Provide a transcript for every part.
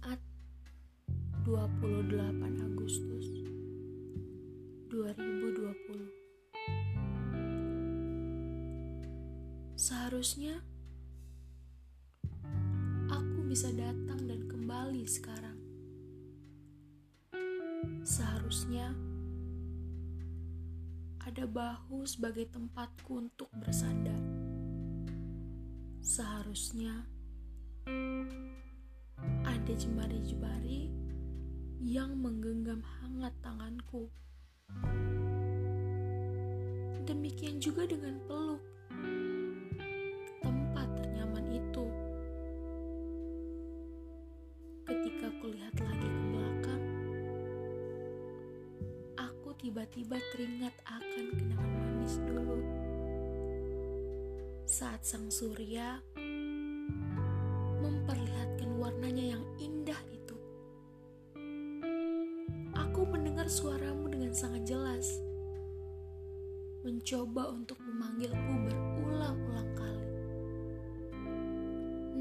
Jumat 28 Agustus 2020 Seharusnya aku bisa datang dan kembali sekarang. Seharusnya ada bahu sebagai tempatku untuk bersandar. Seharusnya ada jemari-jemari yang menggenggam hangat tanganku. Demikian juga dengan peluk kulihat lagi ke belakang, aku tiba-tiba teringat akan kenangan manis dulu. Saat sang surya suaramu dengan sangat jelas. Mencoba untuk memanggilku berulang-ulang kali.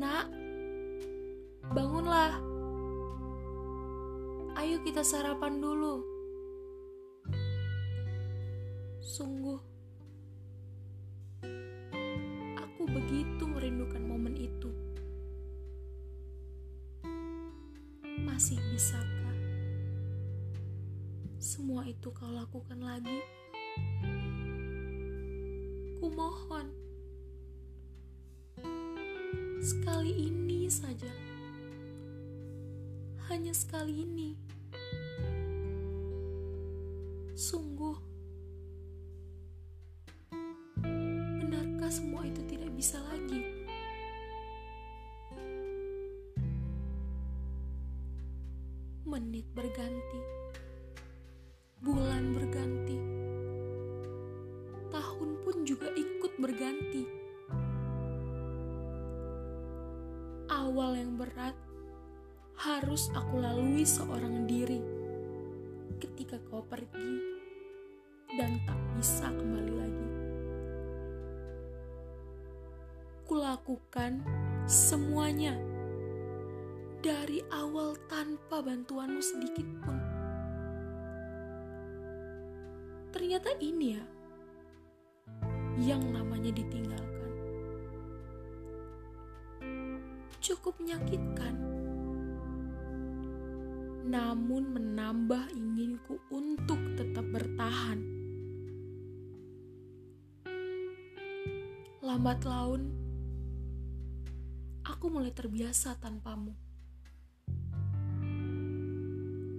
Nak, bangunlah. Ayo kita sarapan dulu. Sungguh, aku begitu merindukan momen itu. Masih bisakah semua itu kau lakukan lagi? Kumohon, sekali ini saja, hanya sekali ini. Sungguh, benarkah semua itu tidak bisa lagi? Menit berganti, bulan berganti, tahun pun juga ikut berganti. Awal yang berat harus aku lalui seorang diri ketika kau pergi dan tak bisa kembali lagi. Kulakukan semuanya dari awal tanpa bantuanmu sedikit pun. Ternyata ini ya yang namanya ditinggalkan. Cukup menyakitkan namun menambah inginku untuk tetap bertahan. Lambat laun, aku mulai terbiasa tanpamu.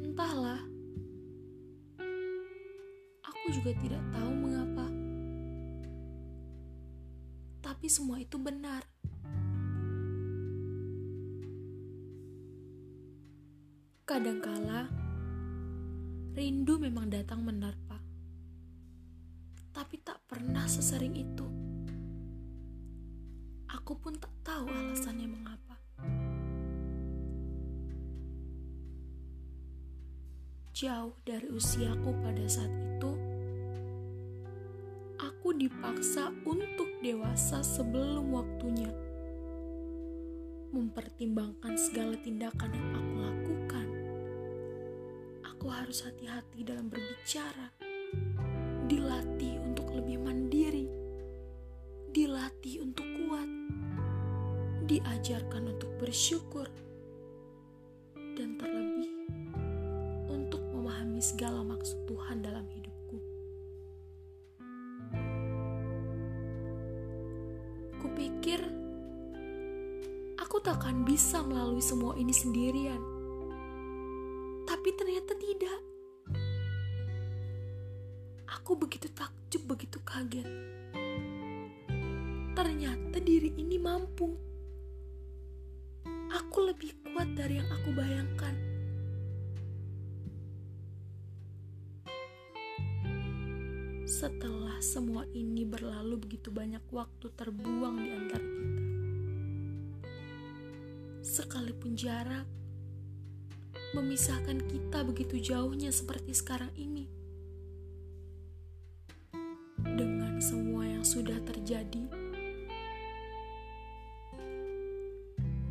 Entahlah, juga tidak tahu mengapa. Tapi semua itu benar. Kadangkala, rindu memang datang menerpa. Tapi tak pernah sesering itu. Aku pun tak tahu alasannya mengapa. Jauh dari usiaku pada saat itu, dipaksa untuk dewasa sebelum waktunya. Mempertimbangkan segala tindakan yang aku lakukan. Aku harus hati-hati dalam berbicara, dilatih untuk lebih mandiri, dilatih untuk kuat, diajarkan untuk bersyukur, dan terlebih untuk memahami segala maksud Tuhan dalam hidupku. Kupikir aku takkan bisa melalui semua ini sendirian tapi ternyata tidak. Aku begitu takjub, begitu kaget. Ternyata diri ini mampu. Aku lebih kuat dari yang aku bayangkan. Setelah semua ini berlalu begitu banyak waktu terbuang di antara kita. Sekalipun jarak, memisahkan kita begitu jauhnya seperti sekarang ini. Dengan semua yang sudah terjadi,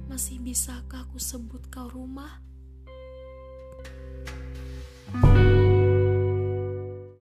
masih bisakah aku sebut kau rumah?